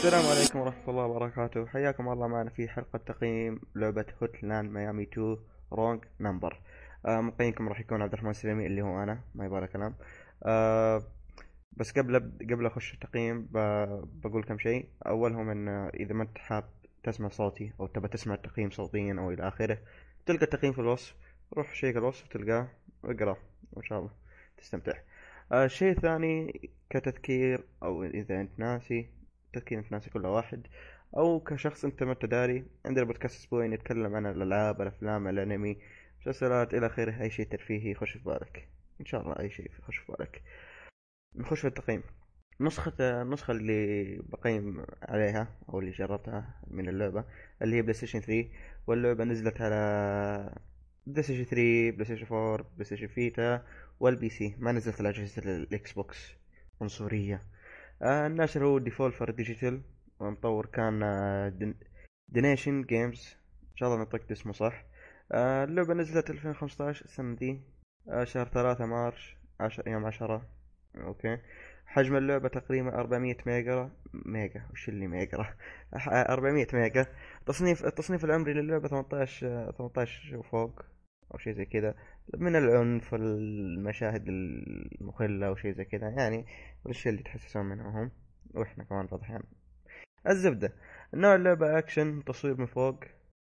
السلام عليكم ورحمة الله وبركاته. حياكم الله معنا في حلقة تقييم لعبة Hotline Miami 2 Wrong Number مقيمكم راح يكون عبد الرحمن السلمي اللي هو أنا. ما يبغى كلام. آه بس قبل قبل أخش التقييم بقول كم شيء. أولهم إن إذا ما أنت حاب تسمع صوتي أو تبى تسمع التقييم صوتيا أو إلى آخره تلقى التقييم في الوصف. روح شيك الوصف تلقاه. واقراه وإن شاء الله تستمتع. آه الشيء الثاني كتذكير أو إذا أنت ناسي انت ناسي كل واحد. أو كشخص أنت ما انت داري عندنا بودكاست أسبوعي نتكلم عن الألعاب الأفلام الأنمي مسلسلات إلى آخره. أي شيء ترفيهي يخش في بالك. إن شاء الله أي شيء يخش في بالك. نخش في التقييم. نسخة النسخة اللي بقيم عليها أو اللي جربتها من اللعبة اللي هي PlayStation 3 واللعبة نزلت على PlayStation 3 PlayStation 4 PlayStation Vita وال PC ما نزلت على أجهزة ال Xbox عنصرية. الناشر هو Devolver Digital والمطور كان آه. Dennaton Games إن شاء الله نطقت اسمه صح. آه اللعبة نزلت 2015 السنة دي آه شهر ثلاثة March عشر يوم عشرة. okay. حجم اللعبة تقريبا 400 ميجا. ميجا؟ وش اللي ميجا؟ 400 ميجا. تصنيف التصنيف العمري للعبة 18 آه، 18 وفوق. أو شيء زي كذا من العنف المشاهد المخلة أو شيء زي كذا يعني والاشياء اللي تحسسون منها هم وإحنا كمان بعض الاحيان الزبدة نوع اللعبة اكشن تصوير من فوق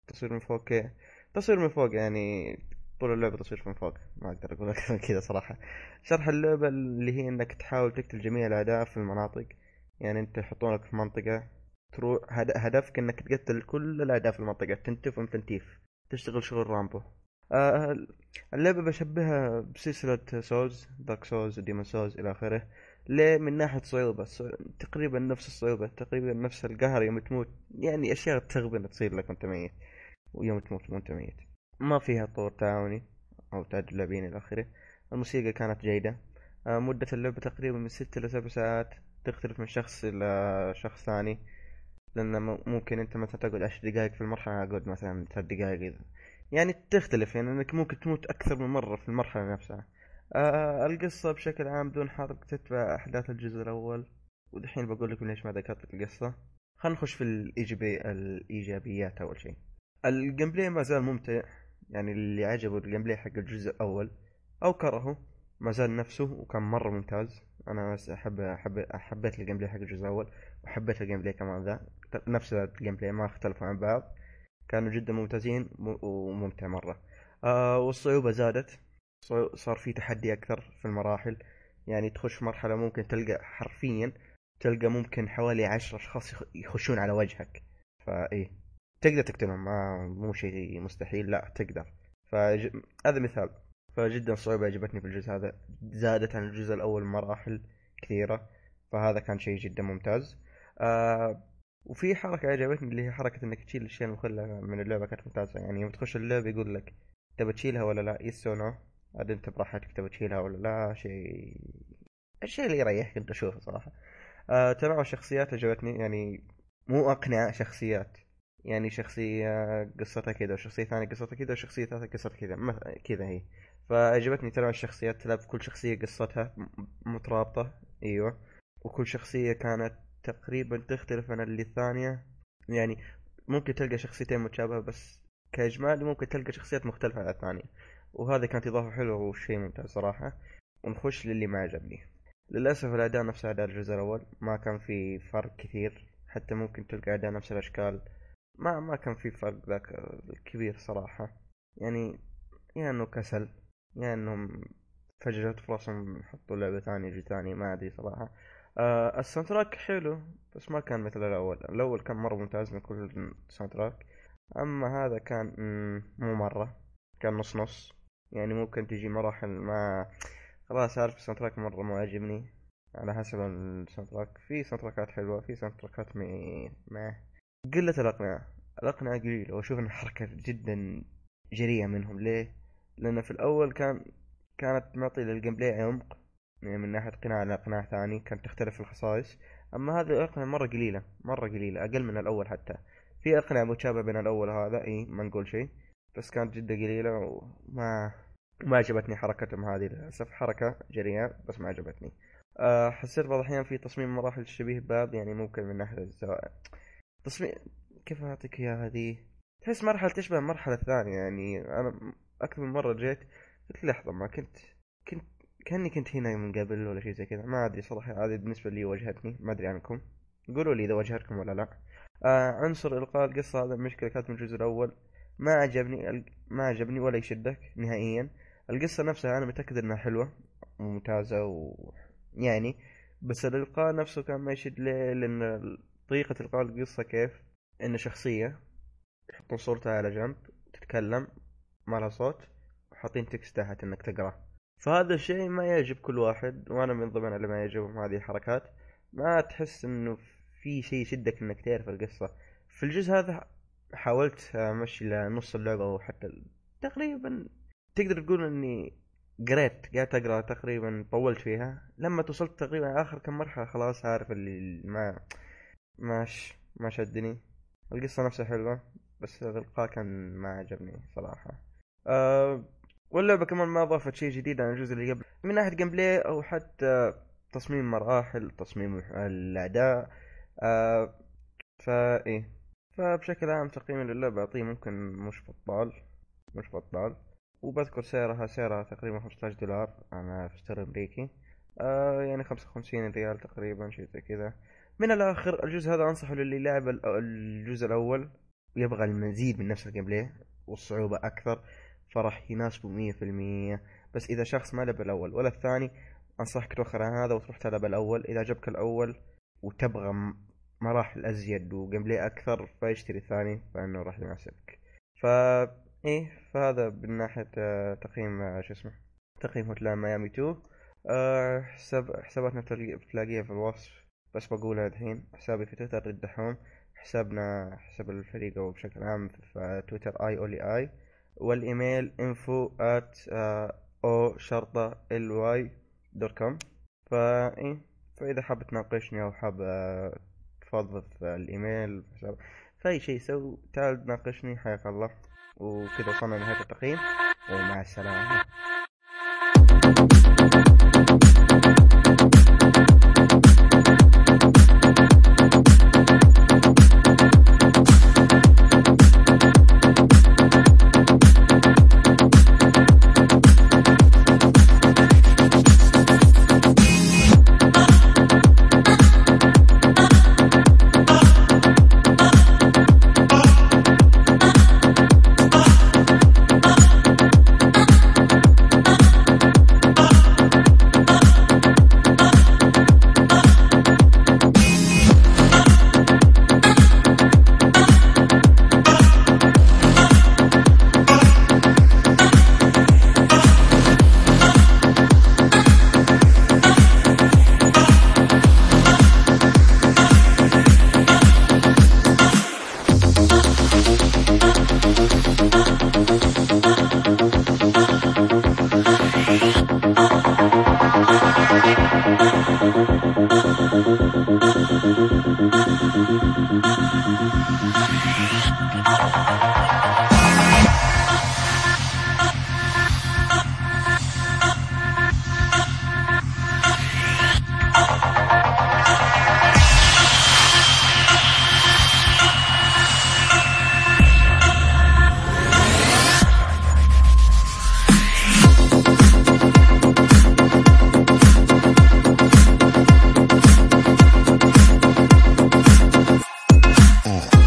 تصوير من فوق كي تصوير من فوق يعني طول اللعبة تصوير من فوق ما أقدر أقول أكثر من كذا صراحة. شرح اللعبة اللي هي إنك تحاول تقتل جميع الاعداء في المناطق. يعني أنت يحطونك في منطقة تروح هد- هدفك إنك تقتل كل الاعداء في المنطقة تنتفهم تنتيف تشتغل شغل رامبو. اللعبة بشبهها بسلسلة Souls Dark Souls و Demon's Souls إلى آخره ليه من ناحية صعوبة؟ صع- تقريبا نفس الصعوبة تقريبا نفس القهر يوم تموت يعني أشياء تغبن تصير لك وأنت ميت ويوم تموت وأنت ميت. ما فيها طور تعاوني أو تعدد اللاعبين إلى آخره. الموسيقى كانت جيدة. آه مدة اللعبة تقريبا من ست إلى سبع ساعات تختلف من شخص إلى شخص ثاني لأن ممكن أنت مثلا تقعد عشر دقايق في المرحلة أقعد مثلا ثلاث دقايق يعني تختلف يعني إنك ممكن تموت أكثر من مرة في المرحلة نفسها. آه القصة بشكل عام بدون حرق تتبع أحداث الجزء الأول. ودحين بقول لكم ليش ما ذكرت القصة. خلينا نخش في الايجابي الإيجابيات أول شيء. ال gameplay ما زال ممتع يعني اللي عجبه ال gameplay حق الجزء الأول. أو كرهه ما زال نفسه وكان مرة ممتاز. أنا بس احب احب حبيت ال gameplay حق الجزء الأول وحبيت ال gameplay كمان ذا. نفس ال gameplay ما اختلفوا عن بعض. كانوا جدا ممتازين وممتع مرة. آه والصعوبة زادت. صار في تحدي أكثر في المراحل. يعني تخش في مرحلة ممكن تلقى حرفيا تلقى ممكن حوالي عشر أشخاص يخ- يخشون على وجهك. فإيه تقدر تقتلهم ما مو شيء مستحيل. لا تقدر. فهذا مثال. فجدا الصعوبة عجبتني في الجزء هذا. زادت عن الجزء الأول مراحل كثيرة. فهذا كان شيء جدا ممتاز. آه وفي حركة عجبتني اللي هي حركة إنك تشيل الاشياء المخلة من اللعبة كانت ممتازة. يعني يوم تخش اللعبة يقول لك تبى تشيلها ولا لا؟ يس أو نو عاد أنت براحتك تبى تشيلها ولا لا؟ شيء الشيء اللي يريحك أنت اشوفه صراحة. آه تنوع الشخصيات عجبتني. يعني مو أقنع شخصيات. يعني شخصية قصتها كذا وشخصية ثانية قصتها كذا وشخصية ثالثة قصتها كذا كذا هي. فعجبتني تنوع الشخصيات. تلعب كل شخصية قصتها مترابطة. أيوه. وكل شخصية كانت تقريبا تختلف عن اللي الثانية. يعني ممكن تلقى شخصيتين متشابهة بس كإجمالي ممكن تلقى شخصيات مختلفة عن الثانية. وهذا كانت إضافة حلوة وشيء ممتاز صراحة. ونخش للي ما عجبني. للأسف الأداء نفس أداء الجزء الأول. ما كان في فرق كثير. حتى ممكن تلقى أداء نفس الأشكال. ما ما كان في فرق ذاك كبير صراحة. يعني يا إنه كسل يا إنهم فجأة جت فرصهم يحطوا لعبة ثانية جزء ثاني ما أدري صراحة. آه ال soundtrack حلو بس ما كان مثل الأول. الأول كان مرة ممتاز من كل ال soundtrack أما هذا كان مو مرة كان نص نص. يعني ممكن تجي مراحل ما خلاص عارف ال soundtrack مرة ما عجبني على حسب ال soundtrack في soundtrack ات حلوة في soundtrack ات. ما. قلة الأقنعة. الأقنعة قليلة وأشوف إن حركة جدا جريئة منهم. ليه؟ لأن في الأول كان كانت معطي لل gameplay عمق. من ناحية قناع لقناع ثاني كانت تختلف الخصائص. أما هذه الأقنعة مرة قليلة مرة قليلة أقل من الأول حتى. في أقنعة متشابهة بين الأول وهذا إي ما نقول شيء بس كانت جدا قليلة وما ما عجبتني حركتهم هذه للأسف. حركة جريئة بس ما عجبتني. آه حسيت بعض الأحيان في تصميم مراحل شبيه ببعض يعني ممكن من ناحية الزوايا. تصميم كيف أعطيك إياها هذه؟ تحس مرحلة تشبه المرحلة الثانية يعني أنا أكثر من مرة جيت قلت لحظة ما كنت كنت كأني كنت هنا من قبل ولا شيء زي كذا. ما أدري صراحة هذه بالنسبة لي واجهتني ما أدري عنكم. قولوا لي إذا واجهتكم ولا لا. آه عنصر إلقاء القصة هذا المشكلة كانت من الجزء الأول. ما عجبني ما عجبني ولا يشدك نهائيا. القصة نفسها أنا متأكد إنها حلوة وممتازة و يعني. بس الإلقاء نفسه كان ما يشد ليه؟ لأن طريقة إلقاء القصة كيف؟ إن شخصية يحطون صورتها على جنب تتكلم ما لها صوت وحاطين تكست تحت إنك تقرأ. فهذا الشيء ما يعجب كل واحد وأنا من ضمن اللي ما يعجبهم هذه الحركات. ما تحس إنه في شيء يشدك إنك تعرف القصة. في الجزء هذا حاولت أمشي لنص اللعبة أو حتى تقريبا تقدر تقول إني قريت قاعد أقرأ تقريبا طولت فيها. لما توصلت تقريبا آخر كم مرحلة خلاص عارف اللي ما ماش ما شدني. القصة نفسها حلوة بس الإلقاء كان ما عجبني صراحة. أه واللعبة كمان ما أضافت شيء جديد عن الجزء اللي قبل. من ناحية gameplay أو حتى تصميم مراحل تصميم الأعداء أه فا إيه. فبشكل عام تقييمي للعبة أعطيه ممكن مش بطال مش بطال. وبذكر سعرها سعرها تقريبا 15 دولار أنا في store أمريكي. آه يعني 55 ريال تقريبا شيء زي كذا. من الآخر الجزء هذا أنصحه للي لعب الجزء الأول ويبغى المزيد من نفس ال gameplay والصعوبة أكثر. فراح يناسبه مية في المية. بس إذا شخص ما لعب الأول ولا الثاني أنصحك توخر عن هذا وتروح تلعب الأول. إذا عجبك الأول وتبغى مراحل أزيد و gameplay أكثر فيشتري الثاني فإنه راح يناسبك. فا إيه فهذا من ناحية آه، تقييم آه، شو اسمه تقييم Hotline Miami 2 أه حساب حساباتنا بتلاقيها في الوصف. بس بقولها الحين حسابي في تويتر الدحوم حسابنا حساب الفريق أو بشكل عام في تويتر اي اولي اي والإيميل info at أو شرطة ال واي dot com إيه فإذا حاب تناقشني أو حاب آه، تفضل الإيميل في أي شيء سوي تعال ناقشني حياك الله. وكذا وصلنا لنهاية التقييم ومع السلامة. all.